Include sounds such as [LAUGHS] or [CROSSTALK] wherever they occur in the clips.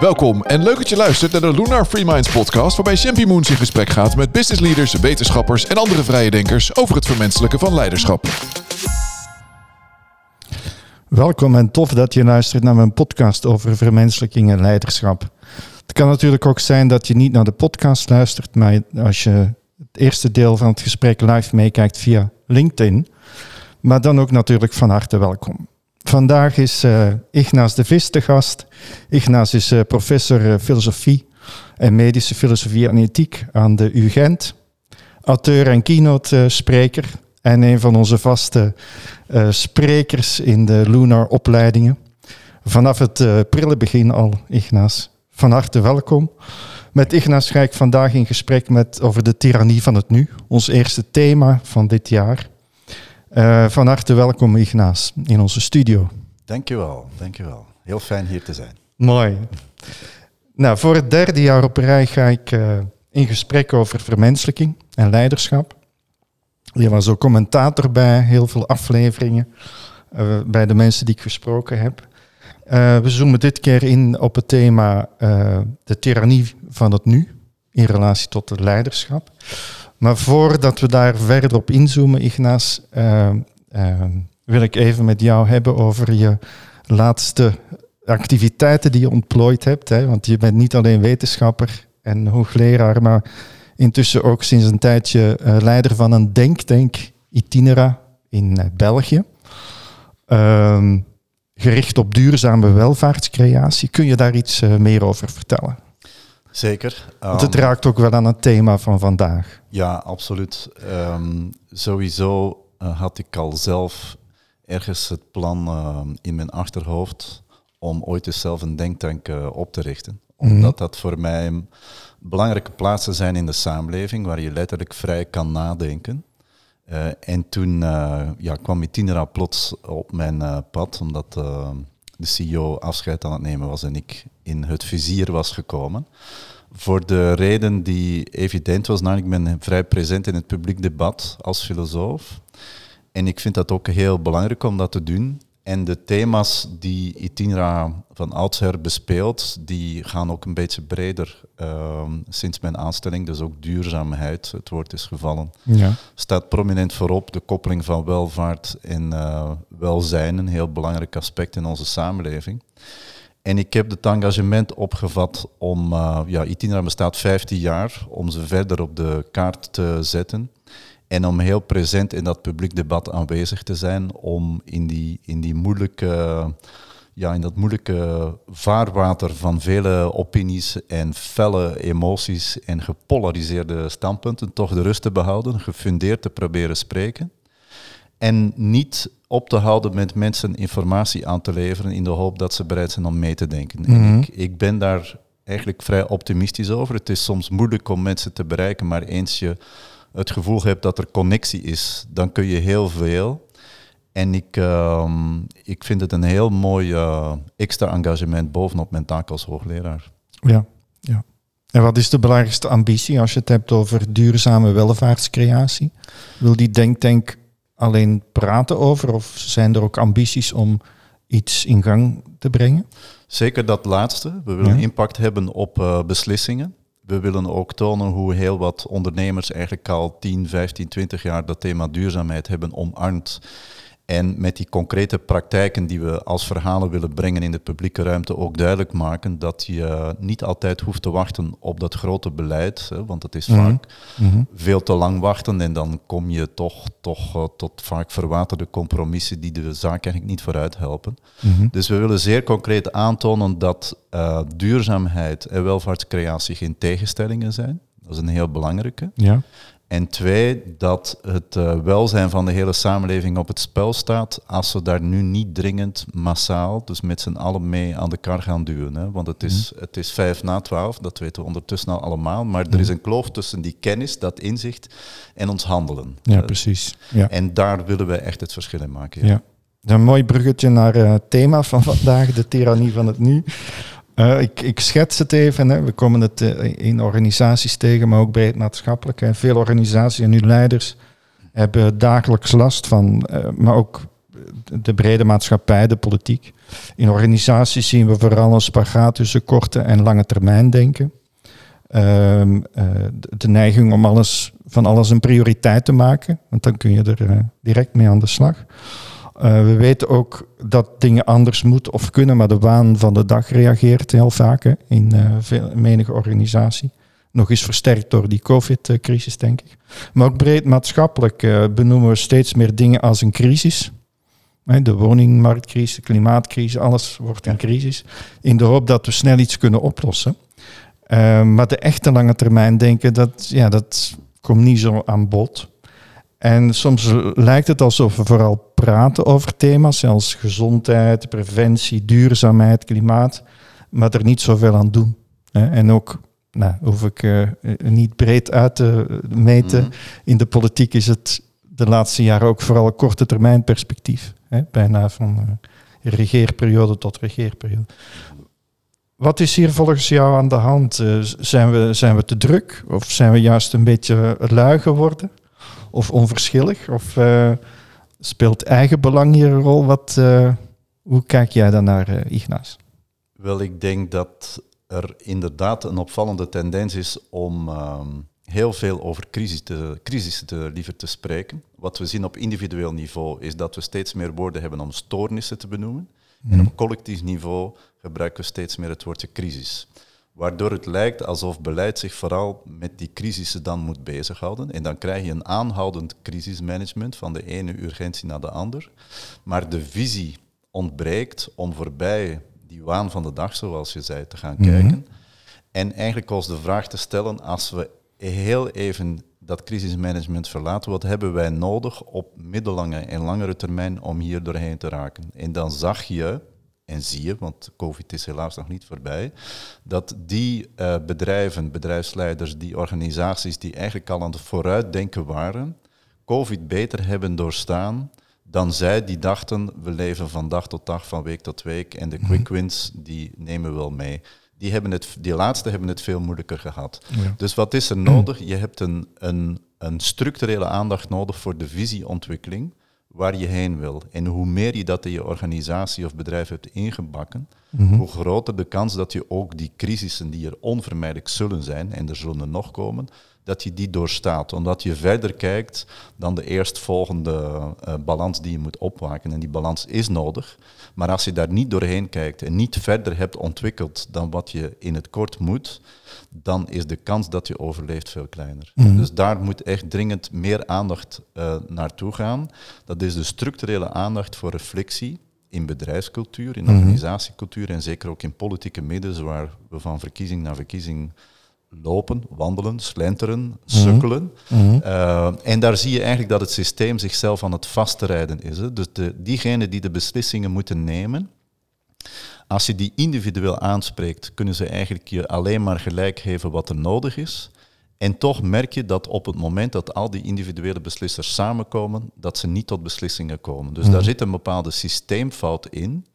Welkom en leuk dat je luistert naar de Lunar Free Minds podcast, waarbij Champy Moons in gesprek gaat met business leaders, wetenschappers en andere vrije denkers over het vermenselijken van leiderschap. Welkom en tof dat je luistert naar mijn podcast over vermenselijking en leiderschap. Het kan natuurlijk ook zijn dat je niet naar de podcast luistert, maar als je het eerste deel van het gesprek live meekijkt via LinkedIn, maar dan ook natuurlijk van harte welkom. Vandaag is uh, Ignaas de Vis de gast. Ignaas is uh, professor uh, filosofie en medische filosofie en ethiek aan de UGent. Auteur en keynote spreker en een van onze vaste sprekers in de Lunar opleidingen. Vanaf het prille begin al, Ignaas. Van harte welkom. Met Ignaas ga ik vandaag in gesprek met, over de tirannie van het nu. Ons eerste thema van dit jaar. Uh, van harte welkom Ignaas in onze studio. Dankjewel, dankjewel. Heel fijn hier te zijn. Mooi. Nou, voor het derde jaar op rij ga ik uh, in gesprek over vermenselijking en leiderschap. Je was ook commentator bij heel veel afleveringen, uh, bij de mensen die ik gesproken heb. we zoomen dit keer in op het thema de tirannie van het nu in relatie tot het leiderschap. Maar voordat we daar verder op inzoomen, Ignaas, uh, uh, wil ik even met jou hebben over je laatste activiteiten die je ontplooid hebt. Hè? Want je bent niet alleen wetenschapper en hoogleraar, maar intussen ook sinds een tijdje uh, leider van een denktank Itinera in België. Ehm, gericht op duurzame welvaartscreatie. Kun je daar iets meer over vertellen? Zeker. Want het ehm, raakt ook wel aan het thema van vandaag. Ja, absoluut. Um, sowieso uh, had ik al zelf ergens het plan uh, in mijn achterhoofd om ooit eens zelf een denktank uh, op te richten. Omdat mm -hmm. dat voor mij belangrijke plaatsen zijn in de samenleving waar je letterlijk vrij kan nadenken. en toen ja, kwam Itinera plots op mijn pad, omdat de CEO afscheid aan het nemen was en ik in het vizier was gekomen. Voor de reden die evident was, nou, ik ben vrij present in het publiek debat als filosoof. En ik vind dat ook heel belangrijk om dat te doen. En de thema's die Itinra van oudsher bespeelt, die gaan ook een beetje breder uh, sinds mijn aanstelling. Dus ook duurzaamheid, het woord is gevallen, ja. staat prominent voorop. De koppeling van welvaart en uh, welzijn, een heel belangrijk aspect in onze samenleving. En ik heb het engagement opgevat om, uh, ja, Itinera bestaat 15 jaar, om ze verder op de kaart te zetten. En om heel present in dat publiek debat aanwezig te zijn, om in die, in die moeilijke, ja, in dat moeilijke vaarwater van vele opinies en felle emoties en gepolariseerde standpunten toch de rust te behouden, gefundeerd te proberen spreken. En niet op te houden met mensen informatie aan te leveren in de hoop dat ze bereid zijn om mee te denken. Mm -hmm. ik, ik ben daar eigenlijk vrij optimistisch over. Het is soms moeilijk om mensen te bereiken, maar eens je het gevoel hebt dat er connectie is, dan kun je heel veel. En ik, uh, ik vind het een heel mooi uh, extra engagement bovenop mijn taak als hoogleraar. Ja, ja. En wat is de belangrijkste ambitie als je het hebt over duurzame welvaartscreatie? Wil die denktank alleen praten over of zijn er ook ambities om iets in gang te brengen? Zeker dat laatste. We willen ja. impact hebben op uh, beslissingen we willen ook tonen hoe heel wat ondernemers eigenlijk al 10, 15, 20 jaar dat thema duurzaamheid hebben omarmd. En met die concrete praktijken die we als verhalen willen brengen in de publieke ruimte ook duidelijk maken dat je niet altijd hoeft te wachten op dat grote beleid. Hè, want het is mm -hmm. vaak mm -hmm. veel te lang wachten en dan kom je toch, toch uh, tot vaak verwaterde compromissen die de zaak eigenlijk niet vooruit helpen. Mm -hmm. Dus we willen zeer concreet aantonen dat uh, duurzaamheid en welvaartscreatie geen tegenstellingen zijn. Dat is een heel belangrijke. Ja. En twee, dat het uh, welzijn van de hele samenleving op het spel staat als we daar nu niet dringend massaal, dus met z'n allen mee aan de kar gaan duwen. Hè? Want het is, mm. het is vijf na twaalf, dat weten we ondertussen al allemaal, maar er is een kloof tussen die kennis, dat inzicht en ons handelen. Ja, uh, precies. Ja. En daar willen we echt het verschil in maken. Ja. ja. Een mooi bruggetje naar uh, het thema van [LAUGHS] vandaag, de tirannie van het nu. Uh, ik, ik, schets het even. Hè. We komen het uh, in organisaties tegen, maar ook bij het maatschappelijke. Veel organisaties en nu leiders hebben dagelijks last van, uh, maar ook de brede maatschappij, de politiek. In organisaties zien we vooral een spagaat tussen korte en lange termijn denken. Ehm, eh, de neiging om alles, van alles een prioriteit te maken, want dan kun je er eh, direct mee aan de slag. Uh, we weten ook dat dingen anders moeten of kunnen, maar de waan van de dag reageert heel vaak hè, in uh, veel, menige organisatie. Nog eens versterkt door die COVID-crisis, denk ik. Maar ook breed maatschappelijk uh, benoemen we steeds meer dingen als een crisis. De woningmarktcrisis, de klimaatcrisis, alles wordt een crisis. In de hoop dat we snel iets kunnen oplossen. Maar de echte lange termijn denken, dat, ja, dat komt niet zo aan bod. En soms lijkt het alsof we vooral praten over thema's zoals gezondheid, preventie, duurzaamheid, klimaat, maar er niet zoveel aan doen. En ook, nou, hoef ik uh, niet breed uit te meten, mm -hmm. in de politiek is het de laatste jaren ook vooral korte termijn perspectief. Hè? Bijna van uh, regeerperiode tot regeerperiode. Wat is hier volgens jou aan de hand? Uh, zijn, we, zijn we te druk of zijn we juist een beetje lui geworden? Of onverschillig? Of uh, speelt eigen belang hier een rol? Wat, uh, hoe kijk jij dan naar, uh, Ignaas? Wel, ik denk dat er inderdaad een opvallende tendens is om um, heel veel over crisis te, crisis te, liever te spreken. Wat we zien op individueel niveau is dat we steeds meer woorden hebben om stoornissen te benoemen. Mm. En op collectief niveau gebruiken we steeds meer het woordje crisis. Waardoor het lijkt alsof beleid zich vooral met die crisissen dan moet bezighouden. En dan krijg je een aanhoudend crisismanagement van de ene urgentie naar de ander. Maar de visie ontbreekt om voorbij die waan van de dag, zoals je zei, te gaan mm-hmm. kijken. En eigenlijk ons de vraag te stellen, als we heel even dat crisismanagement verlaten, wat hebben wij nodig op middellange en langere termijn om hier doorheen te raken? En dan zag je en zie je, want COVID is helaas nog niet voorbij, dat die uh, bedrijven, bedrijfsleiders, die organisaties die eigenlijk al aan het vooruitdenken waren, COVID beter hebben doorstaan dan zij die dachten, we leven van dag tot dag, van week tot week en de quick wins, die nemen we wel mee. Die, hebben het, die laatste hebben het veel moeilijker gehad. Ja. Dus wat is er nodig? Je hebt een, een, een structurele aandacht nodig voor de visieontwikkeling waar je heen wil. En hoe meer je dat in je organisatie of bedrijf hebt ingebakken, mm-hmm. hoe groter de kans dat je ook die crisissen die er onvermijdelijk zullen zijn, en er zullen nog komen, dat je die doorstaat. Omdat je verder kijkt dan de eerstvolgende uh, balans die je moet opwaken. En die balans is nodig. Maar als je daar niet doorheen kijkt en niet verder hebt ontwikkeld dan wat je in het kort moet, dan is de kans dat je overleeft veel kleiner. Mm-hmm. Dus daar moet echt dringend meer aandacht uh, naartoe gaan. Dat is de structurele aandacht voor reflectie in bedrijfscultuur, in organisatiecultuur en zeker ook in politieke middelen, waar we van verkiezing naar verkiezing lopen, wandelen, slenteren, sukkelen. Mm-hmm. Uh, en daar zie je eigenlijk dat het systeem zichzelf aan het vastrijden is. Hè. Dus de, diegenen die de beslissingen moeten nemen, als je die individueel aanspreekt, kunnen ze eigenlijk je alleen maar gelijk geven wat er nodig is. En toch merk je dat op het moment dat al die individuele beslissers samenkomen, dat ze niet tot beslissingen komen. Dus mm. daar zit een bepaalde systeemfout in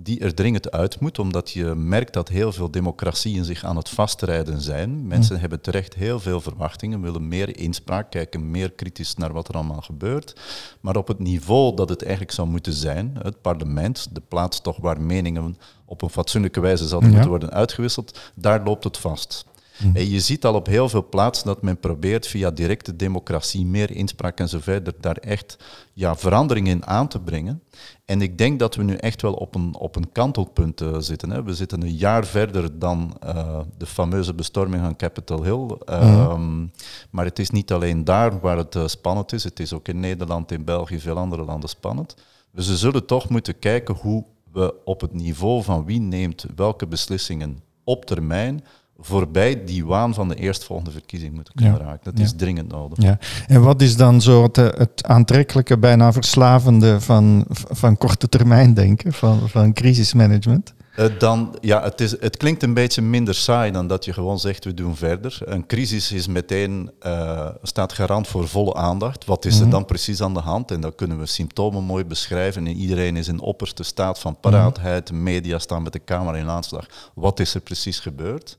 die er dringend uit moet, omdat je merkt dat heel veel democratieën zich aan het vastrijden zijn. Mensen mm. hebben terecht heel veel verwachtingen, willen meer inspraak, kijken meer kritisch naar wat er allemaal gebeurt. Maar op het niveau dat het eigenlijk zou moeten zijn, het parlement, de plaats toch waar meningen op een fatsoenlijke wijze zouden ja. moeten worden uitgewisseld, daar loopt het vast. Mm. En je ziet al op heel veel plaatsen dat men probeert via directe democratie, meer inspraak en zo verder, daar echt ja, verandering in aan te brengen. En ik denk dat we nu echt wel op een, op een kantelpunt uh, zitten. Hè. We zitten een jaar verder dan uh, de fameuze bestorming van Capitol Hill. Uh, mm. Maar het is niet alleen daar waar het uh, spannend is. Het is ook in Nederland, in België, veel andere landen spannend. Dus we zullen toch moeten kijken hoe we op het niveau van wie neemt welke beslissingen op termijn voorbij die waan van de eerstvolgende verkiezing moeten kunnen ja. raken. Dat is dringend nodig. Ja. En wat is dan zo het, het aantrekkelijke, bijna verslavende van, van korte termijn denken, van, van crisismanagement? Uh, dan, ja, het, is, het klinkt een beetje minder saai dan dat je gewoon zegt we doen verder. Een crisis is meteen, uh, staat garant voor volle aandacht. Wat is er dan precies aan de hand? En dan kunnen we symptomen mooi beschrijven. En iedereen is in opperste staat van paraatheid. De media staan met de camera in aanslag. Wat is er precies gebeurd?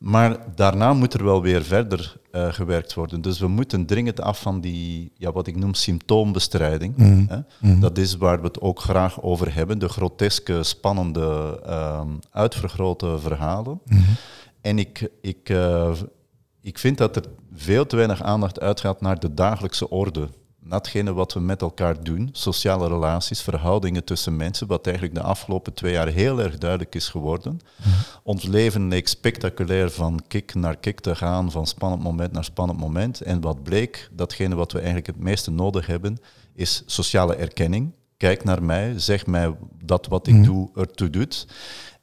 Maar daarna moet er wel weer verder uh, gewerkt worden. Dus we moeten dringend af van die, ja, wat ik noem symptoombestrijding. Mhm. Hè? Mhm. Dat is waar we het ook graag over hebben. De groteske, spannende, ehm, uitvergrote verhalen. Mhm. En ik, ik, eh, ik vind dat er veel te weinig aandacht uitgaat naar de dagelijkse orde. Datgene wat we met elkaar doen, sociale relaties, verhoudingen tussen mensen, wat eigenlijk de afgelopen twee jaar heel erg duidelijk is geworden. Ons leven leek spectaculair van kick naar kick te gaan, van spannend moment naar spannend moment. En wat bleek, datgene wat we eigenlijk het meeste nodig hebben, is sociale erkenning. Kijk naar mij, zeg mij dat wat ik Mhm. doe ertoe doet.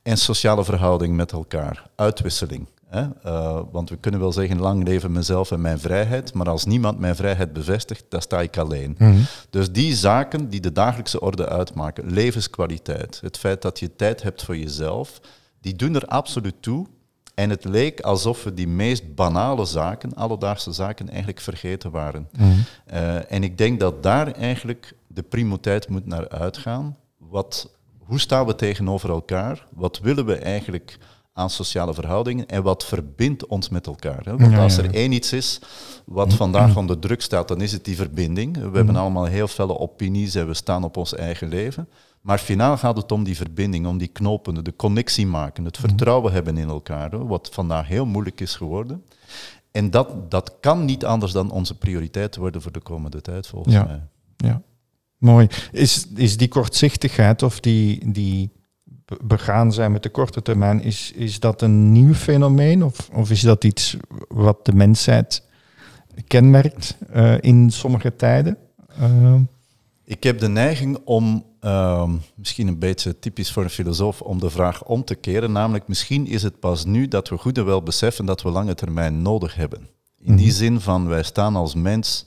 En sociale verhouding met elkaar, uitwisseling. Hè? Eh, want we kunnen wel zeggen, lang leven mezelf en mijn vrijheid, maar als niemand mijn vrijheid bevestigt, dan sta ik alleen. Mhm. Dus die zaken die de dagelijkse orde uitmaken, levenskwaliteit, het feit dat je tijd hebt voor jezelf, die doen er absoluut toe. En het leek alsof we die meest banale zaken, alledaagse zaken, eigenlijk vergeten waren. Mhm. Eh, en ik denk dat daar eigenlijk de prioriteit moet naar uitgaan. Wat, hoe staan we tegenover elkaar? Wat willen we eigenlijk aan sociale verhoudingen en wat verbindt ons met elkaar? Hè? Want Ja, als er ja. één iets is wat vandaag onder druk staat, dan is het die verbinding. We hebben allemaal heel felle opinies en we staan op ons eigen leven. Maar finaal gaat het om die verbinding, om die knopen, de connectie maken, het vertrouwen hebben in elkaar, hè, wat vandaag heel moeilijk is geworden. En dat, dat kan niet anders dan onze prioriteit worden voor de komende tijd, volgens Ja. mij. Ja, mooi. Is, is die kortzichtigheid of die, die begaan zijn met de korte termijn, is, is dat een nieuw fenomeen of, of is dat iets wat de mensheid kenmerkt eh, in sommige tijden? Eh, Ik heb de neiging om, ehm, misschien een beetje typisch voor een filosoof, om de vraag om te keren. Namelijk, misschien is het pas nu dat we goed en wel beseffen dat we lange termijn nodig hebben. In die Mhm. zin van, wij staan als mens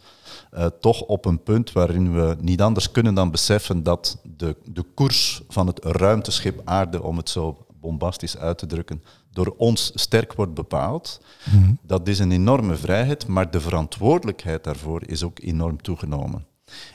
eh, toch op een punt waarin we niet anders kunnen dan beseffen dat de, de koers van het ruimteschip aarde, om het zo bombastisch uit te drukken, door ons sterk wordt bepaald. mhm. Dat is een enorme vrijheid, maar de verantwoordelijkheid daarvoor is ook enorm toegenomen.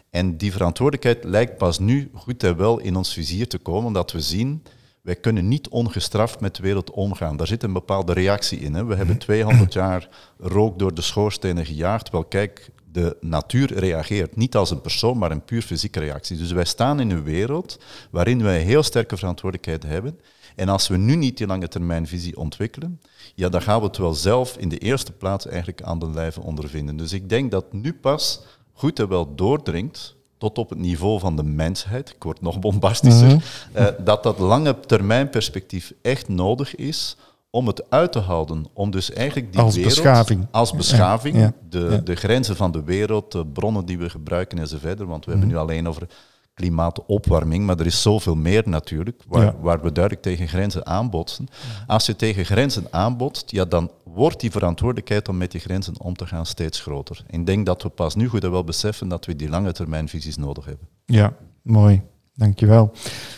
En die verantwoordelijkheid lijkt pas nu goed en wel in ons vizier te komen, dat we zien, wij kunnen niet ongestraft met de wereld omgaan. Daar zit een bepaalde reactie in. Hè. We hebben 200 jaar rook door de schoorstenen gejaagd. Wel kijk, de natuur reageert niet als een persoon, maar een puur fysieke reactie. Dus wij staan in een wereld waarin wij heel sterke verantwoordelijkheid hebben. En als we nu niet die lange termijn visie ontwikkelen, ja, dan gaan we het wel zelf in de eerste plaats eigenlijk aan de lijve ondervinden. Dus ik denk dat nu pas goed en wel doordringt tot op het niveau van de mensheid, ik word nog bombastischer, Mhm. eh, dat dat lange termijn perspectief echt nodig is om het uit te houden. Om dus eigenlijk die Als wereld beschaving. als beschaving, Ja, ja, de, ja. de grenzen van de wereld, de bronnen die we gebruiken enzovoort. Want we Mhm. hebben nu alleen over klimaatopwarming, maar er is zoveel meer natuurlijk, waar, waar we duidelijk tegen grenzen aanbotsen. Als je tegen grenzen aanbotst, ja, dan wordt die verantwoordelijkheid om met die grenzen om te gaan steeds groter. Ik denk dat we pas nu goed en wel beseffen dat we die lange termijn visies nodig hebben. Ja, mooi. Dankjewel.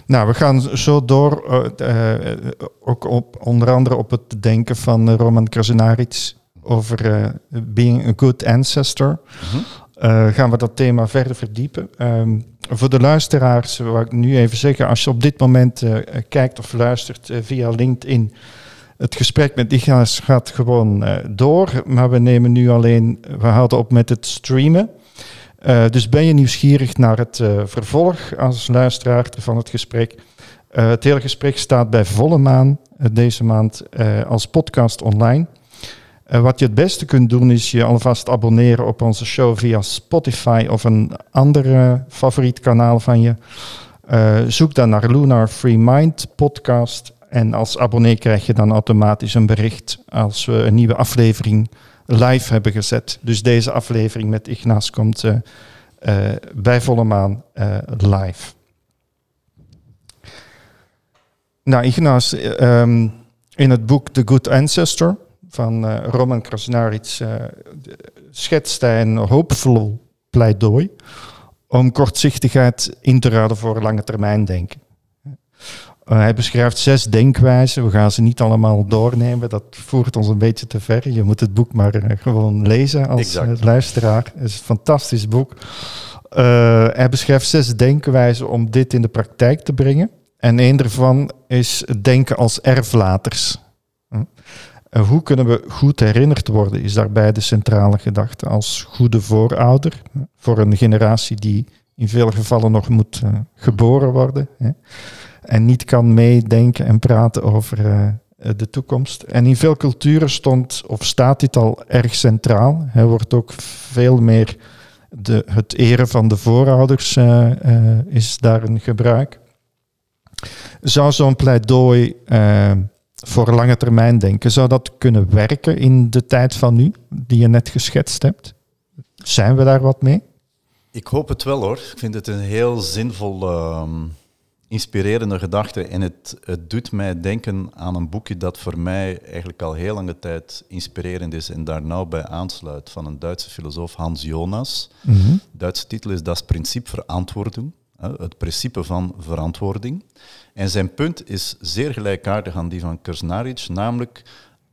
Nou, we gaan zo door, eh, eh, ook op, onder andere op het denken van eh, Roman Krasnaric over being a good ancestor. Eh, gaan we dat thema verder verdiepen. Ehm, voor de luisteraars wil ik nu even zeggen, als je op dit moment kijkt of luistert via LinkedIn, het gesprek met Ignace gaat gewoon door, maar we nemen nu alleen, we houden op met het streamen. Eh, dus ben je nieuwsgierig naar het eh, vervolg als luisteraar van het gesprek? Eh, het hele gesprek staat bij volle maan deze maand als podcast online. Wat je het beste kunt doen is je alvast abonneren op onze show via Spotify of een ander favoriet kanaal van je. Zoek dan naar Lunar Free Mind podcast en als abonnee krijg je dan automatisch een bericht als we een nieuwe aflevering live hebben gezet. Dus deze aflevering met Ignace komt eh, eh, bij volle maan eh, live. Nou, Ignace, eh, ehm, in het boek The Good Ancestor van Roman Krasnaric eh, schetst hij een hoopvol pleidooi om kortzichtigheid in te ruilen voor lange termijn denken. Uh, hij beschrijft zes denkwijzen. We gaan ze niet allemaal doornemen. Dat voert ons een beetje te ver. Je moet het boek maar uh, gewoon lezen als uh, luisteraar. Het is een fantastisch boek. hij beschrijft zes denkwijzen om dit in de praktijk te brengen. En een daarvan is denken als erflaters. En hoe kunnen we goed herinnerd worden, is daarbij de centrale gedachte als goede voorouder voor een generatie die in veel gevallen nog moet geboren worden hè, en niet kan meedenken en praten over uh, de toekomst. En in veel culturen stond of staat dit al erg centraal. Er wordt ook veel meer de, het eren van de voorouders uh, is daar een gebruik. Zou zo'n pleidooi voor lange termijn denken, zou dat kunnen werken in de tijd van nu, die je net geschetst hebt? Zijn we daar wat mee? Ik hoop het wel hoor. Ik vind het een heel zinvol, uh, inspirerende gedachte. En het, het doet mij denken aan een boekje dat voor mij eigenlijk al heel lange tijd inspirerend is en daar nou bij aansluit van een Duitse filosoof Hans Jonas. Mm De Duitse titel is Das Prinzip Verantwoording. Het principe van verantwoording. En zijn punt is zeer gelijkaardig aan die van Kersnaric, namelijk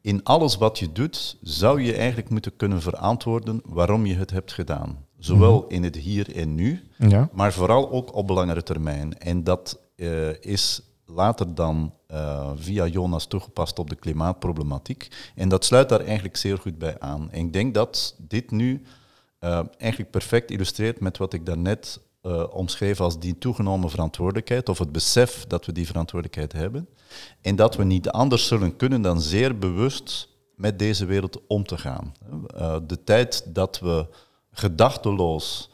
in alles wat je doet, zou je eigenlijk moeten kunnen verantwoorden waarom je het hebt gedaan. Zowel mhm. in het hier en nu, ja. maar vooral ook op langere termijn. En dat uh, is later dan uh, via Jonas toegepast op de klimaatproblematiek. En dat sluit daar eigenlijk zeer goed bij aan. En ik denk dat dit nu uh, eigenlijk perfect illustreert met wat ik daarnet uh, omschreef als die toegenomen verantwoordelijkheid, of het besef dat we die verantwoordelijkheid hebben. En dat we niet anders zullen kunnen dan zeer bewust met deze wereld om te gaan. De tijd dat we gedachteloos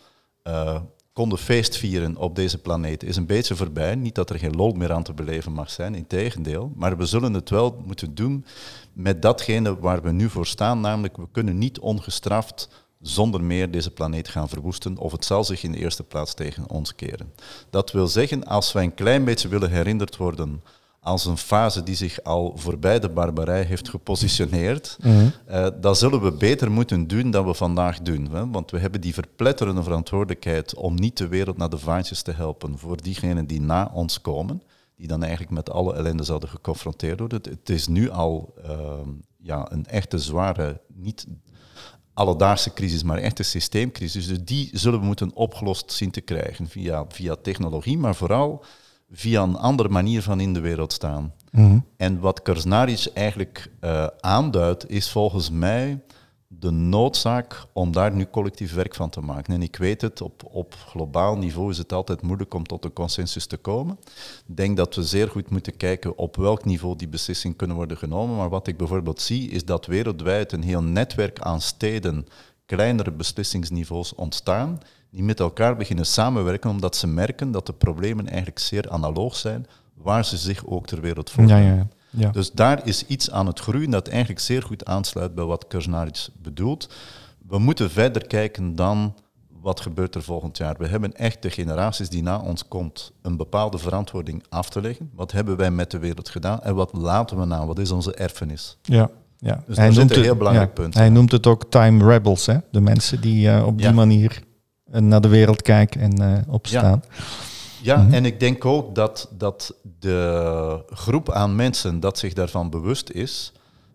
konden feestvieren op deze planeet is een beetje voorbij. Niet dat er geen lol meer aan te beleven mag zijn, in tegendeel. Maar we zullen het wel moeten doen met datgene waar we nu voor staan, namelijk we kunnen niet ongestraft zonder meer deze planeet gaan verwoesten of het zal zich in de eerste plaats tegen ons keren. Dat wil zeggen, als wij een klein beetje willen herinnerd worden als een fase die zich al voorbij de barbarij heeft gepositioneerd, mm dan zullen we beter moeten doen dan we vandaag doen. Hè? Want we hebben die verpletterende verantwoordelijkheid om niet de wereld naar de vaantjes te helpen voor diegenen die na ons komen, die dan eigenlijk met alle ellende zouden geconfronteerd worden. Het is nu al uh, ja, een echte zware, niet alledaagse crisis, maar echt een systeemcrisis. Dus die zullen we moeten opgelost zien te krijgen via, via technologie, maar vooral via een andere manier van in de wereld staan. Mhm. En wat Kersnaric eigenlijk uh, aanduidt, is volgens mij de noodzaak om daar nu collectief werk van te maken. En ik weet het, op, op globaal niveau is het altijd moeilijk om tot een consensus te komen. Ik denk dat we zeer goed moeten kijken op welk niveau die beslissingen kunnen worden genomen. Maar wat ik bijvoorbeeld zie, is dat wereldwijd een heel netwerk aan steden, kleinere beslissingsniveaus ontstaan, die met elkaar beginnen samenwerken omdat ze merken dat de problemen eigenlijk zeer analoog zijn, waar ze zich ook ter wereld voor. Ja, ja. Ja. Dus daar is iets aan het groeien dat eigenlijk zeer goed aansluit bij wat Kersnaric bedoelt. We moeten verder kijken dan wat gebeurt er volgend jaar. We hebben echt de generaties die na ons komt een bepaalde verantwoording af te leggen. Wat hebben wij met de wereld gedaan en wat laten we na? Wat is onze erfenis? Ja. Ja. Dus hij noemt een heel belangrijk punt. Hij noemt het ook time rebels, hè? de mensen die uh, op die manier naar de wereld kijken en uh, opstaan. Ja, mhm. en ik denk ook dat, dat de groep aan mensen dat zich daarvan bewust is,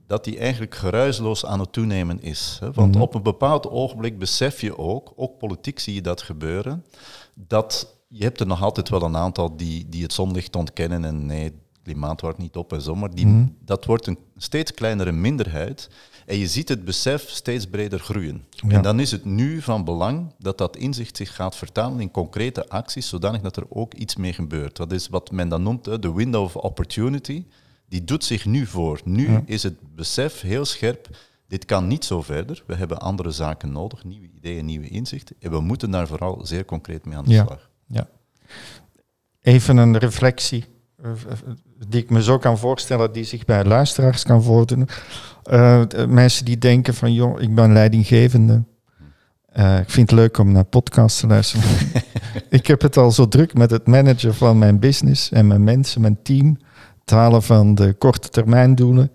dat die eigenlijk geruisloos aan het toenemen is. Want mhm. op een bepaald ogenblik besef je ook, ook politiek zie je dat gebeuren, dat je hebt er nog altijd wel een aantal die, die het zonlicht ontkennen en nee, klimaat wordt niet op en zo, maar die, mhm. dat wordt een steeds kleinere minderheid. En je ziet het besef steeds breder groeien. En dan is het nu van belang dat dat inzicht zich gaat vertalen in concrete acties, zodanig dat er ook iets mee gebeurt. Dat is wat men dan noemt de window of opportunity. Die doet zich nu voor. Nu is het besef heel scherp. Dit kan niet zo verder. We hebben andere zaken nodig, nieuwe ideeën, nieuwe inzichten. En we moeten daar vooral zeer concreet mee aan de slag. Ja. Even een reflectie die ik me zo kan voorstellen, die zich bij luisteraars kan voordoen. Uh, mensen die denken van, joh, ik ben leidinggevende. Uh, ik vind het leuk om naar podcasts te luisteren. [LAUGHS] ik heb het al zo druk met het managen van mijn business en mijn mensen, mijn team. Het halen van de korte termijn doelen.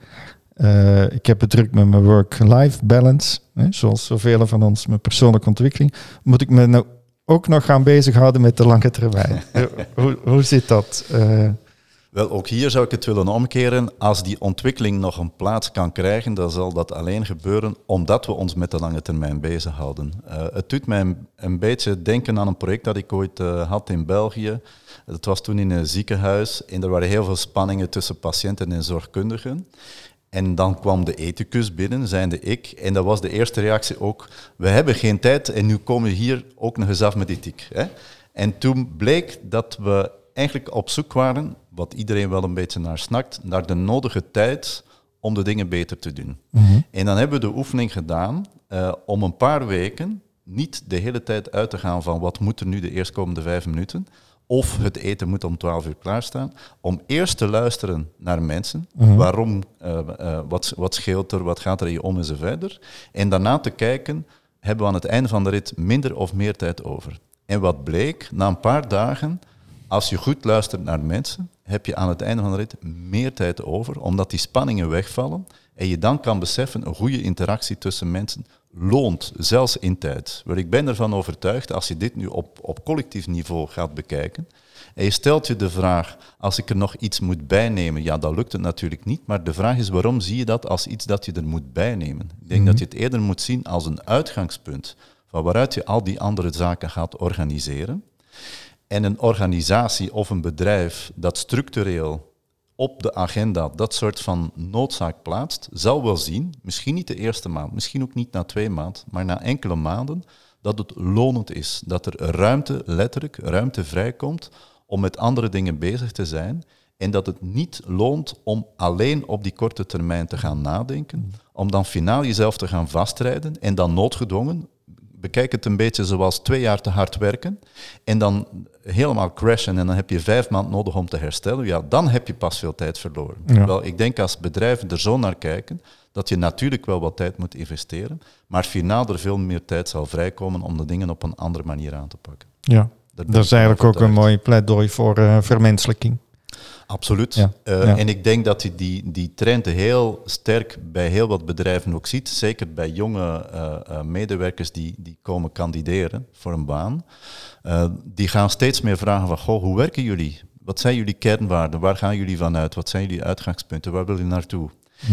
Uh, ik heb het druk met mijn work-life balance. Hè, zoals zoveel van ons met persoonlijke ontwikkeling. Moet ik me nou ook nog gaan bezighouden met de lange termijn? [LAUGHS] hoe, hoe zit dat? Uh, wel, ook hier zou ik het willen omkeren. Als die ontwikkeling nog een plaats kan krijgen, dan zal dat alleen gebeuren omdat we ons met de lange termijn bezighouden. Uh, het doet mij een, beetje denken aan een project dat ik ooit uh, had in België. Dat was toen in een ziekenhuis en er waren heel veel spanningen tussen patiënten en zorgkundigen. En dan kwam de ethicus binnen, zijnde ik. En dat was de eerste reactie ook. We hebben geen tijd en nu komen we hier ook nog eens af met ethiek. Hè? En toen bleek dat we eigenlijk op zoek waren, wat iedereen wel een beetje naar snakt, naar de nodige tijd om de dingen beter te doen. En dan hebben we de oefening gedaan eh, om een paar weken niet de hele tijd uit te gaan van wat moet er nu de eerstkomende vijf minuten, of het eten moet om 12 uur klaarstaan, om eerst te luisteren naar mensen, waarom, eh, eh, wat, wat scheelt er, wat gaat er hier om en zo verder, en daarna te kijken, hebben we aan het einde van de rit minder of meer tijd over. En wat bleek, na een paar dagen, als je goed luistert naar mensen, heb je aan het einde van de rit meer tijd over, omdat die spanningen wegvallen en je dan kan beseffen, een goede interactie tussen mensen loont, zelfs in tijd. Ik ben ervan overtuigd, als je dit nu op, op collectief niveau gaat bekijken, en je stelt je de vraag, als ik er nog iets moet bijnemen, ja, dat lukt het natuurlijk niet, maar de vraag is, waarom zie je dat als iets dat je er moet bijnemen? Ik denk dat je het eerder moet zien als een uitgangspunt, van waaruit je al die andere zaken gaat organiseren. En een organisatie of een bedrijf dat structureel op de agenda dat soort van noodzaak plaatst, zal wel zien, misschien niet de eerste maand, misschien ook niet na twee maanden, maar na enkele maanden, dat het lonend is. Dat er ruimte, letterlijk ruimte vrijkomt om met andere dingen bezig te zijn. En dat het niet loont om alleen op die korte termijn te gaan nadenken, om dan finaal jezelf te gaan vastrijden en dan noodgedwongen bekijk het een beetje zoals twee jaar te hard werken en dan helemaal crashen en dan heb je vijf maanden nodig om te herstellen, ja, dan heb je pas veel tijd verloren. Ja. Wel, ik denk als bedrijven er zo naar kijken, dat je natuurlijk wel wat tijd moet investeren, maar finaal er veel meer tijd zal vrijkomen om de dingen op een andere manier aan te pakken. Ja, dat is eigenlijk ook een mooi pleidooi voor eh, vermenselijking. Absoluut. Ja, Eh, ja. En ik denk dat je die, die trend heel sterk bij heel wat bedrijven ook ziet. Zeker bij jonge eh, eh, medewerkers die, die komen kandideren voor een baan. Die gaan steeds meer vragen van, goh, hoe werken jullie? Wat zijn jullie kernwaarden? Waar gaan jullie vanuit? Wat zijn jullie uitgangspunten? Waar wil je naartoe?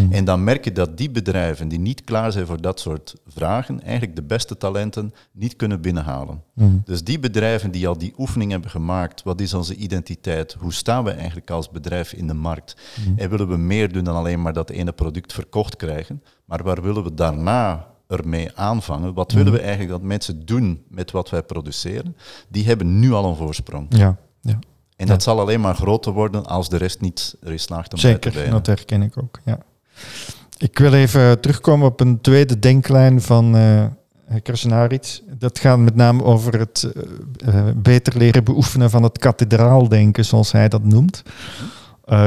En dan merk je dat die bedrijven die niet klaar zijn voor dat soort vragen, eigenlijk de beste talenten niet kunnen binnenhalen. Dus die bedrijven die al die oefening hebben gemaakt, wat is onze identiteit? Hoe staan we eigenlijk als bedrijf in de markt? En willen we meer doen dan alleen maar dat ene product verkocht krijgen? Maar waar willen we daarna ermee aanvangen? Wat willen we eigenlijk dat mensen doen met wat wij produceren? Die hebben nu al een voorsprong. Ja, ja. En dat zal alleen maar groter worden als de rest niet erin slaagt om bij te zeker. Dat herken ik ook. Ja. Ik wil even terugkomen op een tweede denklijn van Krasnaric. Dat gaat met name over het eh, beter leren beoefenen van het kathedraaldenken, zoals hij dat noemt.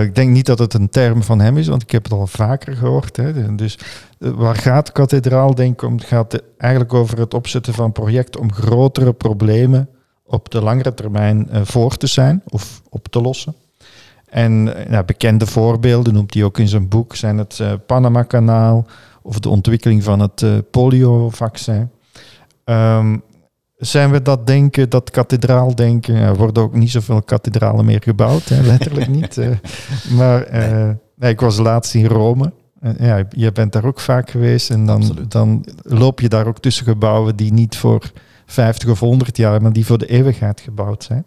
Ik denk niet dat het een term van hem is, want ik heb het al vaker gehoord. Hè. Dus waar gaat kathedraaldenken om? Het gaat eigenlijk over het opzetten van projecten om grotere problemen op de langere termijn voor te zijn of op te lossen. En eh, nou, bekende voorbeelden noemt hij ook in zijn boek, zijn het eh, Panama-kanaal of de ontwikkeling van het eh, polio-vaccin. Ehm, zijn we dat denken, dat kathedraaldenken, er worden ook niet zoveel kathedralen meer gebouwd, hè, letterlijk [LAUGHS] niet. maar nee, ik was laatst in Rome. Ja, je bent daar ook vaak geweest en dan, Absoluut. dan loop je daar ook tussen gebouwen die niet voor 50 of 100 jaar, maar die voor de eeuwigheid gebouwd zijn.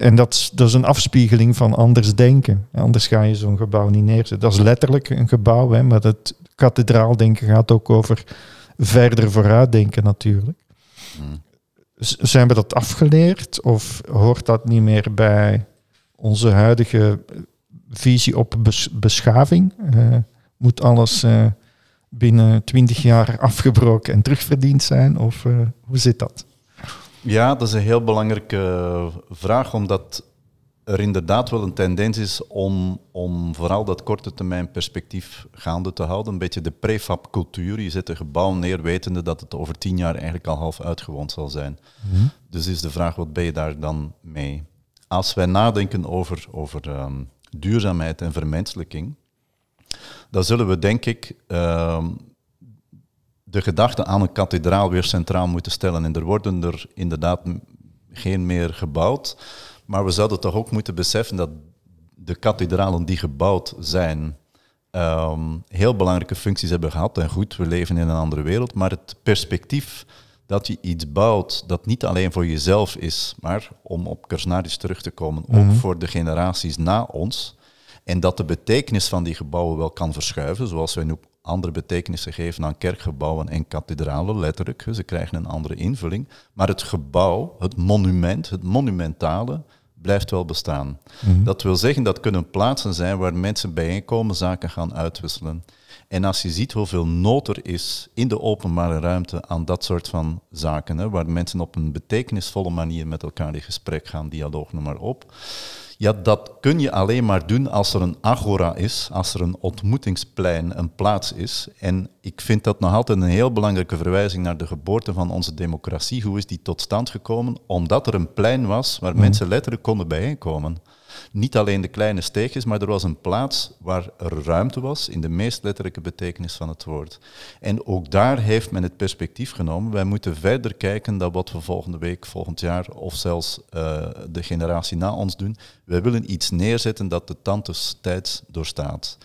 En dat is, dat is een afspiegeling van anders denken. Anders ga je zo'n gebouw niet neerzetten. Dat is letterlijk een gebouw, hè, maar het kathedraaldenken gaat ook over verder vooruitdenken natuurlijk. Mm. Z- Zijn we dat afgeleerd of hoort dat niet meer bij onze huidige visie op bes- beschaving? Eh, moet alles eh, binnen twintig jaar afgebroken en terugverdiend zijn? Of eh, hoe zit dat? Ja, dat is een heel belangrijke vraag, omdat er inderdaad wel een tendens is om, om vooral dat korte termijn perspectief gaande te houden. Een beetje de prefab-cultuur. Je zet een gebouw neer wetende dat het over tien jaar eigenlijk al half uitgewoond zal zijn. Dus is de vraag, wat ben je daar dan mee? Als wij nadenken over, over ehm, duurzaamheid en vermenselijking, dan zullen we denk ik ehm, de gedachte aan een kathedraal weer centraal moeten stellen. En er worden er inderdaad geen meer gebouwd. Maar we zouden toch ook moeten beseffen dat de kathedralen die gebouwd zijn, ehm, heel belangrijke functies hebben gehad. En goed, we leven in een andere wereld. Maar het perspectief dat je iets bouwt dat niet alleen voor jezelf is, maar om op Kersnaris terug te komen, ook voor de generaties na ons. En dat de betekenis van die gebouwen wel kan verschuiven, zoals wij nu andere betekenissen geven aan kerkgebouwen en kathedralen, letterlijk. Ze krijgen een andere invulling. Maar het gebouw, het monument, het monumentale, blijft wel bestaan. Mhm. Dat wil zeggen, dat kunnen plaatsen zijn waar mensen bijeenkomen, zaken gaan uitwisselen. En als je ziet hoeveel nood er is in de openbare ruimte aan dat soort van zaken, hè, waar mensen op een betekenisvolle manier met elkaar in gesprek gaan, dialoog, noem maar op. Ja, dat kun je alleen maar doen als er een agora is, als er een ontmoetingsplein, een plaats is. En ik vind dat nog altijd een heel belangrijke verwijzing naar de geboorte van onze democratie. Hoe is die tot stand gekomen? Omdat er een plein was waar mensen letterlijk konden bijeenkomen. Niet alleen de kleine steegjes, maar er was een plaats waar er ruimte was, in de meest letterlijke betekenis van het woord. En ook daar heeft men het perspectief genomen. Wij moeten verder kijken dan wat we volgende week, volgend jaar of zelfs eh, de generatie na ons doen. Wij willen iets neerzetten dat de tantes tijds doorstaat.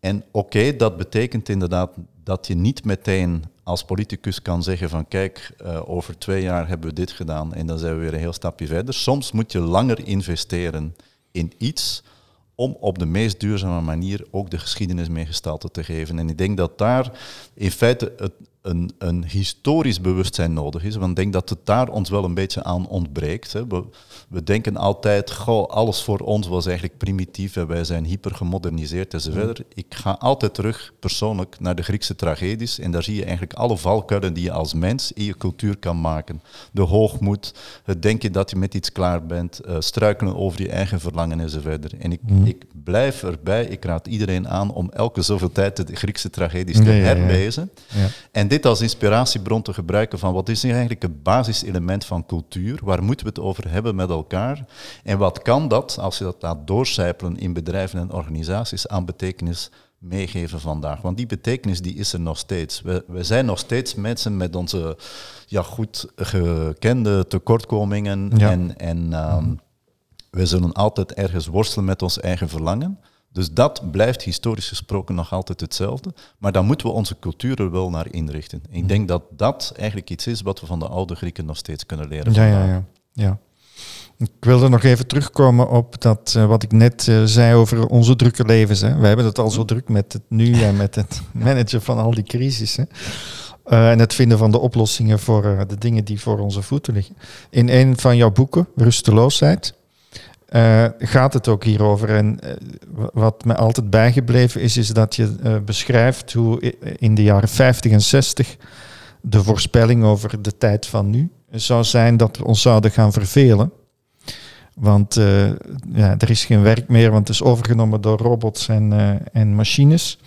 En oké, dat betekent inderdaad dat je niet meteen als politicus kan zeggen van kijk, eh, over twee jaar hebben we dit gedaan en dan zijn we weer een heel stapje verder. Soms moet je langer investeren in iets om op de meest duurzame manier ook de geschiedenis mee gestalte te geven. En ik denk dat daar in feite het, een, een historisch bewustzijn nodig is. Want ik denk dat het daar ons wel een beetje aan ontbreekt. Hè. We, we denken altijd, goh, alles voor ons was eigenlijk primitief en wij zijn hyper gemoderniseerd enzovoort. Ik ga altijd terug persoonlijk naar de Griekse tragedies en daar zie je eigenlijk alle valkuilen die je als mens in je cultuur kan maken. De hoogmoed, het denken dat je met iets klaar bent, uh, struikelen over je eigen verlangen enzovoort. En ik, Mhm. ik blijf erbij, ik raad iedereen aan om elke zoveel tijd de Griekse tragedies te ja. herlezen. Ja. En dit als inspiratiebron te gebruiken van wat is nu eigenlijk het basiselement van cultuur, waar moeten we het over hebben met elkaar en wat kan dat, als je dat laat doorcijpelen in bedrijven en organisaties, aan betekenis meegeven vandaag. Want die betekenis die is er nog steeds. We, we zijn nog steeds mensen met onze ja, goed gekende tekortkomingen Ja. en, en ehm, we zullen altijd ergens worstelen met ons eigen verlangen. Dus dat blijft historisch gesproken nog altijd hetzelfde. Maar dan moeten we onze cultuur er wel naar inrichten. Mhm. Ik denk dat dat eigenlijk iets is wat we van de oude Grieken nog steeds kunnen leren. Ja, ja, ja, ja. Ik wilde nog even terugkomen op dat, eh, wat ik net eh, zei over onze drukke levens. Hè. We hebben het al zo druk met het nu en met het [LAUGHS] managen van al die crisissen. Eh, en het vinden van de oplossingen voor de dingen die voor onze voeten liggen. In een van jouw boeken, Rusteloosheid, eh, gaat het ook hierover. En eh, wa- wat me altijd bijgebleven is, is dat je eh, beschrijft hoe in de jaren 50 en 60 de voorspelling over de tijd van nu zou zijn dat we ons zouden gaan vervelen. Want ja, er is geen werk meer, want het is overgenomen door robots en, en machines.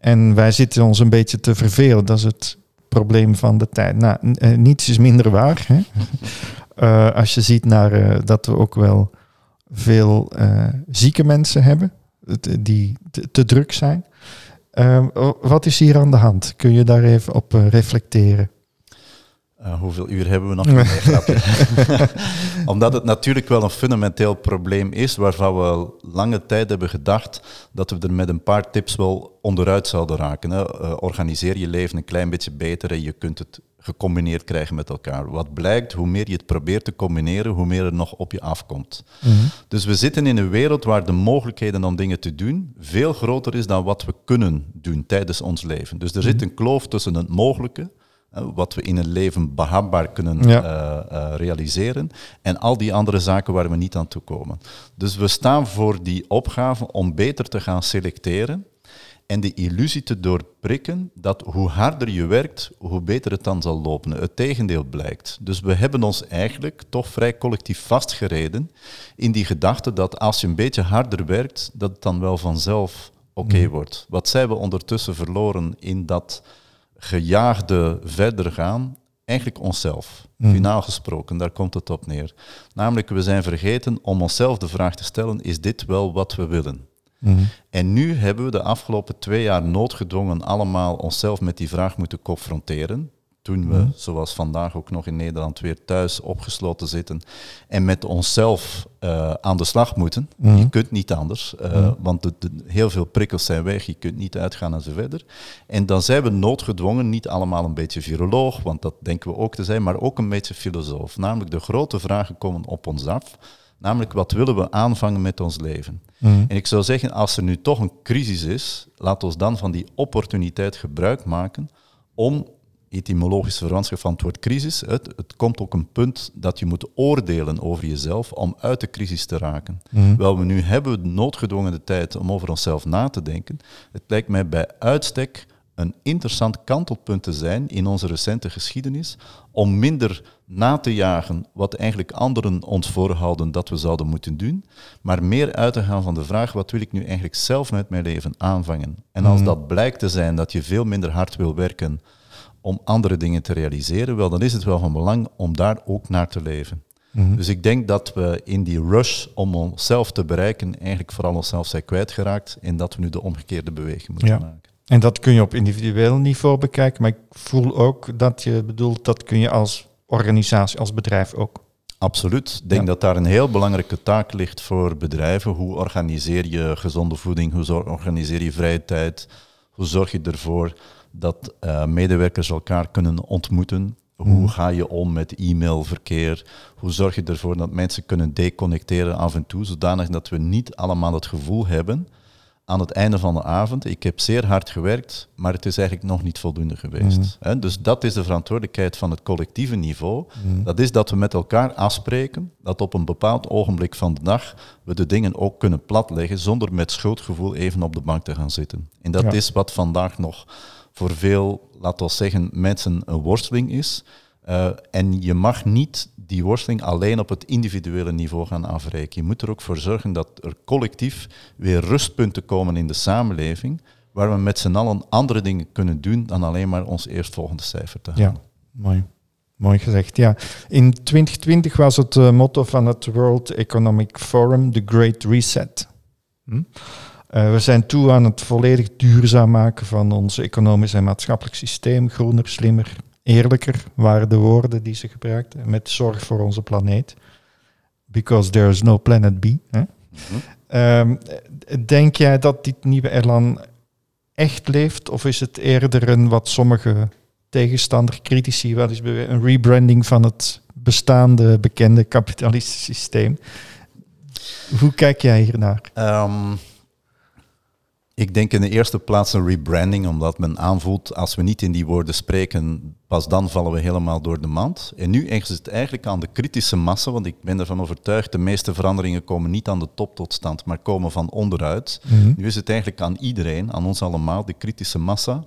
En wij zitten ons een beetje te vervelen. Dat is het probleem van de tijd. Nou, niets is minder waar. Hè? [LAUGHS] Als je ziet naar, dat we ook wel veel eh, zieke mensen hebben het- die te, druk zijn. Eh, wat is hier aan de hand? Kun je daar even op eh, reflecteren? Eh, hoeveel uur hebben we nog? [LAUGHS] Omdat het natuurlijk wel een fundamenteel probleem is, waarvan we lange tijd hebben gedacht dat we er met een paar tips wel onderuit zouden raken. Hè. Eh, organiseer je leven een klein beetje beter en je kunt het gecombineerd krijgen met elkaar. Wat blijkt, hoe meer je het probeert te combineren, hoe meer er nog op je afkomt. Dus we zitten in een wereld waar de mogelijkheden om dingen te doen veel groter is dan wat we kunnen doen tijdens ons leven. Dus er zit een kloof tussen het mogelijke, wat we in een leven behapbaar kunnen Ja. eh, eh, realiseren, en al die andere zaken waar we niet aan toe komen. Dus we staan voor die opgave om beter te gaan selecteren en de illusie te doorprikken dat hoe harder je werkt, hoe beter het dan zal lopen. Het tegendeel blijkt. Dus we hebben ons eigenlijk toch vrij collectief vastgereden in die gedachte dat als je een beetje harder werkt, dat het dan wel vanzelf oké wordt. Wat zijn we ondertussen verloren in dat gejaagde verder gaan? Eigenlijk onszelf. Finaal gesproken, daar komt het op neer. Namelijk, we zijn vergeten om onszelf de vraag te stellen, is dit wel wat we willen? En nu hebben we de afgelopen twee jaar noodgedwongen allemaal onszelf met die vraag moeten confronteren. Toen we, zoals vandaag ook nog in Nederland, weer thuis opgesloten zitten en met onszelf eh, aan de slag moeten. Je kunt niet anders, eh, want de, de- heel veel prikkels zijn weg, je kunt niet uitgaan en zo verder. En dan zijn we noodgedwongen, niet allemaal een beetje viroloog, want dat denken we ook te zijn, maar ook een beetje filosoof. Namelijk de grote vragen komen op ons af. Namelijk, wat willen we aanvangen met ons leven? Mhm. En ik zou zeggen, als er nu toch een crisis is, laat ons dan van die opportuniteit gebruik maken om, etymologische verwantschap van het woord crisis, het, het komt ook een punt dat je moet oordelen over jezelf om uit de crisis te raken. Mhm. Wel, we nu hebben we noodgedwongen de tijd om over onszelf na te denken. Het lijkt mij bij uitstek een interessant kantelpunt te zijn in onze recente geschiedenis, om minder na te jagen wat eigenlijk anderen ons voorhouden dat we zouden moeten doen, maar meer uit te gaan van de vraag, wat wil ik nu eigenlijk zelf met mijn leven aanvangen? En als Mhm. dat blijkt te zijn dat je veel minder hard wil werken om andere dingen te realiseren, wel, dan is het wel van belang om daar ook naar te leven. Mhm. Dus ik denk dat we in die rush om onszelf te bereiken, eigenlijk vooral onszelf zijn kwijtgeraakt en dat we nu de omgekeerde beweging moeten Ja. maken. En dat kun je op individueel niveau bekijken, maar ik voel ook dat je bedoelt dat kun je als organisatie, als bedrijf ook. Absoluut. Ik denk Ja. dat daar een heel belangrijke taak ligt voor bedrijven. Hoe organiseer je gezonde voeding? Hoe organiseer je vrije tijd? Hoe zorg je ervoor dat eh, medewerkers elkaar kunnen ontmoeten? Hoe Mhm. ga je om met e-mailverkeer? Hoe zorg je ervoor dat mensen kunnen deconnecteren af en toe, zodanig dat we niet allemaal het gevoel hebben aan het einde van de avond, ik heb zeer hard gewerkt, maar het is eigenlijk nog niet voldoende geweest. Mhm. Dus dat is de verantwoordelijkheid van het collectieve niveau. Mhm. Dat is dat we met elkaar afspreken dat op een bepaald ogenblik van de dag we de dingen ook kunnen platleggen zonder met schuldgevoel even op de bank te gaan zitten. En dat Ja. is wat vandaag nog voor veel, laten we zeggen, mensen een worsteling is. Eh, en je mag niet die worsteling alleen op het individuele niveau gaan afreiken. Je moet er ook voor zorgen dat er collectief weer rustpunten komen in de samenleving, waar we met z'n allen andere dingen kunnen doen dan alleen maar ons eerstvolgende cijfer te halen. Ja, mooi. Mooi gezegd, ja. In 2020 was het eh, motto van het World Economic Forum The Great Reset. Hm? Eh, we zijn toe aan het volledig duurzaam maken van ons economisch en maatschappelijk systeem. Groener, slimmer, eerlijker waren de woorden die ze gebruikten. Met zorg voor onze planeet. Because there is no planet B. Hè? Mhm. Ehm, denk jij dat dit nieuwe elan echt leeft? Of is het eerder een wat sommige tegenstander, critici, wel eens een rebranding van het bestaande, bekende kapitalistische systeem? Hoe kijk jij hiernaar? Ehm, ik denk in de eerste plaats een rebranding, omdat men aanvoelt als we niet in die woorden spreken, pas dan vallen we helemaal door de mand. En nu is het eigenlijk aan de kritische massa, want ik ben ervan overtuigd, de meeste veranderingen komen niet aan de top tot stand, maar komen van onderuit. Nu is het eigenlijk aan iedereen, aan ons allemaal, de kritische massa,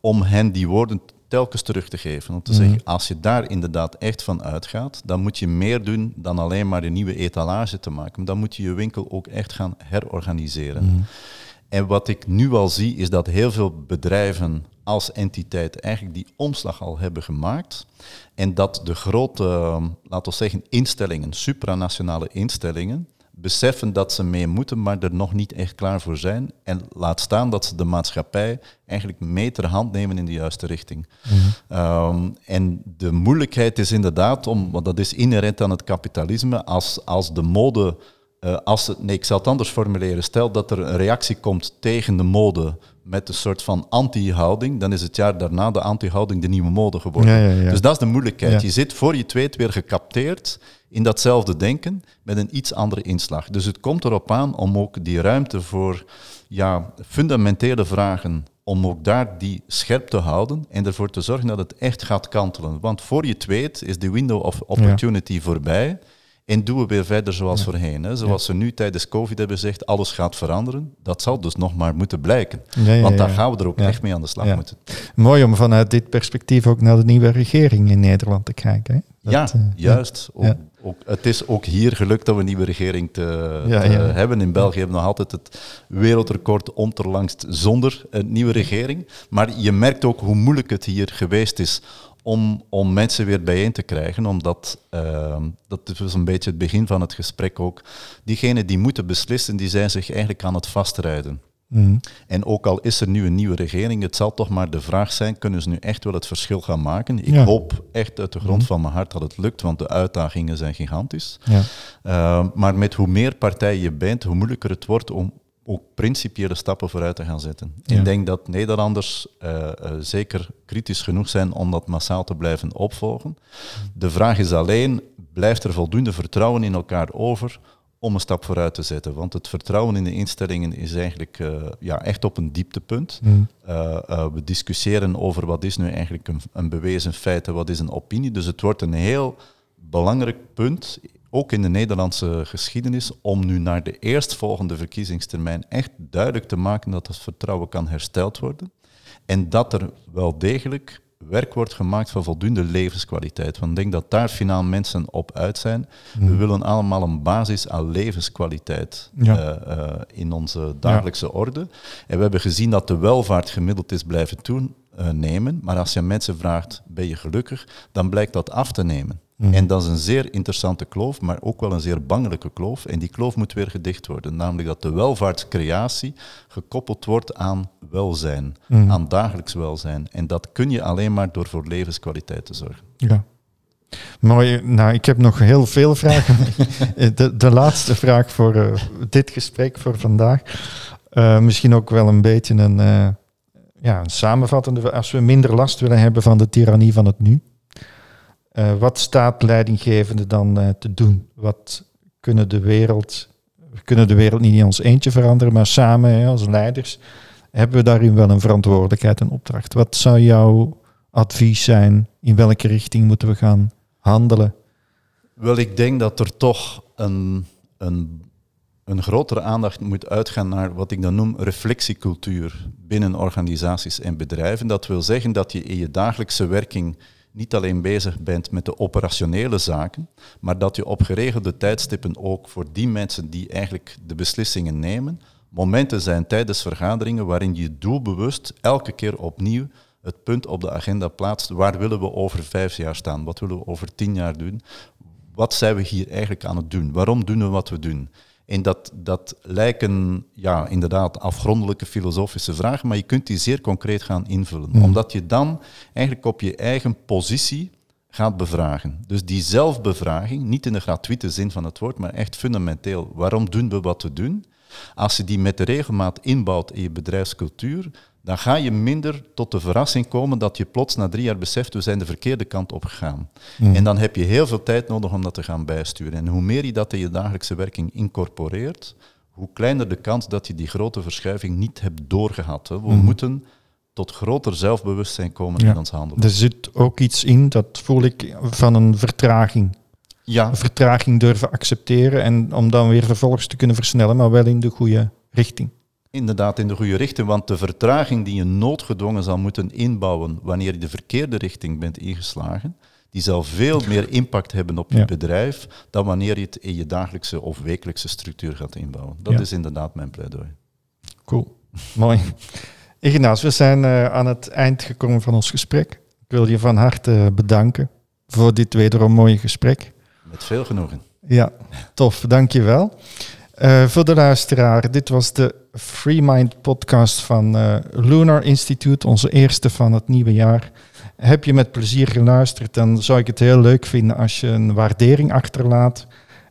om hen die woorden telkens terug te geven. Om te Mhm. zeggen, als je daar inderdaad echt van uitgaat, dan moet je meer doen dan alleen maar een nieuwe etalage te maken. Dan moet je je winkel ook echt gaan herorganiseren. Mhm. En wat ik nu al zie, is dat heel veel bedrijven als entiteit eigenlijk die omslag al hebben gemaakt. En dat de grote, eh, laten we zeggen, instellingen, supranationale instellingen, beseffen dat ze mee moeten, maar er nog niet echt klaar voor zijn. En laat staan dat ze de maatschappij eigenlijk mee ter hand nemen in de juiste richting. Ehm, en de moeilijkheid is inderdaad, om, want dat is inherent aan het kapitalisme, als, als de mode, eh, als het, nee, ik zal het anders formuleren, stel dat er een reactie komt tegen de mode met een soort van anti-houding, dan is het jaar daarna de anti-houding de nieuwe mode geworden. Ja, ja, ja. Dus dat is de moeilijkheid. Je zit voor je tweet weer gecapteerd in datzelfde denken met een iets andere inslag. Dus het komt erop aan om ook die ruimte voor ja, fundamentele vragen, om ook daar die scherp te houden en ervoor te zorgen dat het echt gaat kantelen. Want voor je tweet is de window of opportunity voorbij. En doen we weer verder zoals voorheen. Hè. Zoals ze nu tijdens COVID hebben gezegd, alles gaat veranderen. Dat zal dus nog maar moeten blijken. Ja, ja, Want daar ja. gaan we er ook Ja. echt mee aan de slag Ja. moeten. Mooi om vanuit dit perspectief ook naar de nieuwe regering in Nederland te kijken. Hè? Dat, ja, eh, juist. Ook, Ja. ook, het is ook hier gelukt dat we een nieuwe regering te, Ja, te ja. hebben. In België hebben we nog altijd het wereldrecord onterlangst zonder een nieuwe regering. Maar je merkt ook hoe moeilijk het hier geweest is om, om mensen weer bijeen te krijgen. Omdat, ehm, dat was een beetje het begin van het gesprek ook, diegenen die moeten beslissen, die zijn zich eigenlijk aan het vastrijden. mhm. En ook al is er nu een nieuwe regering, het zal toch maar de vraag zijn, kunnen ze nu echt wel het verschil gaan maken? Ik Ja. Mhm. hoop echt uit de grond van mijn hart dat het lukt, want de uitdagingen zijn gigantisch. ja. Uh, maar met hoe meer partijen je bent, hoe moeilijker het wordt om ook principiële stappen vooruit te gaan zetten. Ja. Ik denk dat Nederlanders eh, eh, zeker kritisch genoeg zijn om dat massaal te blijven opvolgen. De vraag is alleen, blijft er voldoende vertrouwen in elkaar over om een stap vooruit te zetten? Want het vertrouwen in de instellingen is eigenlijk eh, ja, echt op een dieptepunt. Mm. Uh, uh, we discussiëren over wat is nu eigenlijk een, een bewezen feit en wat is een opinie. Dus het wordt een heel belangrijk punt, ook in de Nederlandse geschiedenis, om nu naar de eerstvolgende verkiezingstermijn echt duidelijk te maken dat het vertrouwen kan hersteld worden. En dat er wel degelijk werk wordt gemaakt van voldoende levenskwaliteit. Want ik denk dat daar finaal mensen op uit zijn. We willen allemaal een basis aan levenskwaliteit Ja. uh, uh, in onze dagelijkse orde. En we hebben gezien dat de welvaart gemiddeld is blijven toenemen. Maar als je mensen vraagt, ben je gelukkig? Dan blijkt dat af te nemen. Mhm. En dat is een zeer interessante kloof, maar ook wel een zeer bangelijke kloof. En die kloof moet weer gedicht worden. Namelijk dat de welvaartscreatie gekoppeld wordt aan welzijn, Mhm. aan dagelijks welzijn. En dat kun je alleen maar door voor levenskwaliteit te zorgen. Ja. Mooi. Nou, ik heb nog heel veel vragen. [LAUGHS] de, de laatste vraag voor uh, dit gesprek voor vandaag. Uh, misschien ook wel een beetje een, ja, een samenvattende. Als we minder last willen hebben van de tirannie van het nu. Uh, wat staat leidinggevende dan uh, te doen? Wat kunnen de wereld, we kunnen de wereld niet in ons eentje veranderen, maar samen hè, als leiders hebben we daarin wel een verantwoordelijkheid en opdracht. Wat zou jouw advies zijn? In welke richting moeten we gaan handelen? Wel, ik denk dat er toch een, een, een grotere aandacht moet uitgaan naar wat ik dan noem reflectiecultuur binnen organisaties en bedrijven. Dat wil zeggen dat je in je dagelijkse werking niet alleen bezig bent met de operationele zaken, maar dat je op geregelde tijdstippen ook voor die mensen die eigenlijk de beslissingen nemen, momenten zijn tijdens vergaderingen waarin je doelbewust elke keer opnieuw het punt op de agenda plaatst. Waar willen we over vijf jaar staan? Wat willen we over tien jaar doen? Wat zijn we hier eigenlijk aan het doen? Waarom doen we wat we doen? En dat, dat lijken ja, inderdaad afgrondelijke filosofische vragen, maar je kunt die zeer concreet gaan invullen. Mm. Omdat je dan eigenlijk op je eigen positie gaat bevragen. Dus die zelfbevraging, niet in de gratuite zin van het woord, maar echt fundamenteel. Waarom doen we wat we doen? Als je die met de regelmaat inbouwt in je bedrijfscultuur, dan ga je minder tot de verrassing komen dat je plots na drie jaar beseft, we zijn de verkeerde kant op gegaan. Mm. En dan heb je heel veel tijd nodig om dat te gaan bijsturen. En hoe meer je dat in je dagelijkse werking incorporeert, hoe kleiner de kans dat je die grote verschuiving niet hebt doorgehad. Hè. We mm. moeten tot groter zelfbewustzijn komen ja. in ons handelen. Er zit ook iets in, dat voel ik, van een vertraging. Ja. Een vertraging durven accepteren en om dan weer vervolgens te kunnen versnellen, maar wel in de goede richting inderdaad in de goede richting, want de vertraging die je noodgedwongen zal moeten inbouwen wanneer je de verkeerde richting bent ingeslagen, die zal veel meer impact hebben op je ja. bedrijf dan wanneer je het in je dagelijkse of wekelijkse structuur gaat inbouwen. Dat ja. is inderdaad mijn pleidooi. Cool, mooi. Ignaas, we zijn uh, aan het eind gekomen van ons gesprek. Ik wil je van harte bedanken voor dit wederom mooie gesprek. Met veel genoegen. Ja, tof, dank je wel. Uh, voor de luisteraar, dit was de Free Mind podcast van uh, Lunar Institute, onze eerste van het nieuwe jaar. Heb je met plezier geluisterd, dan zou ik het heel leuk vinden als je een waardering achterlaat.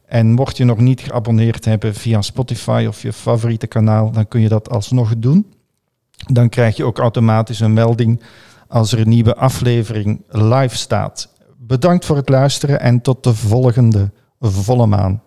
En mocht je nog niet geabonneerd hebben via Spotify of je favoriete kanaal, dan kun je dat alsnog doen. Dan krijg je ook automatisch een melding als er een nieuwe aflevering live staat. Bedankt voor het luisteren en tot de volgende volle maan.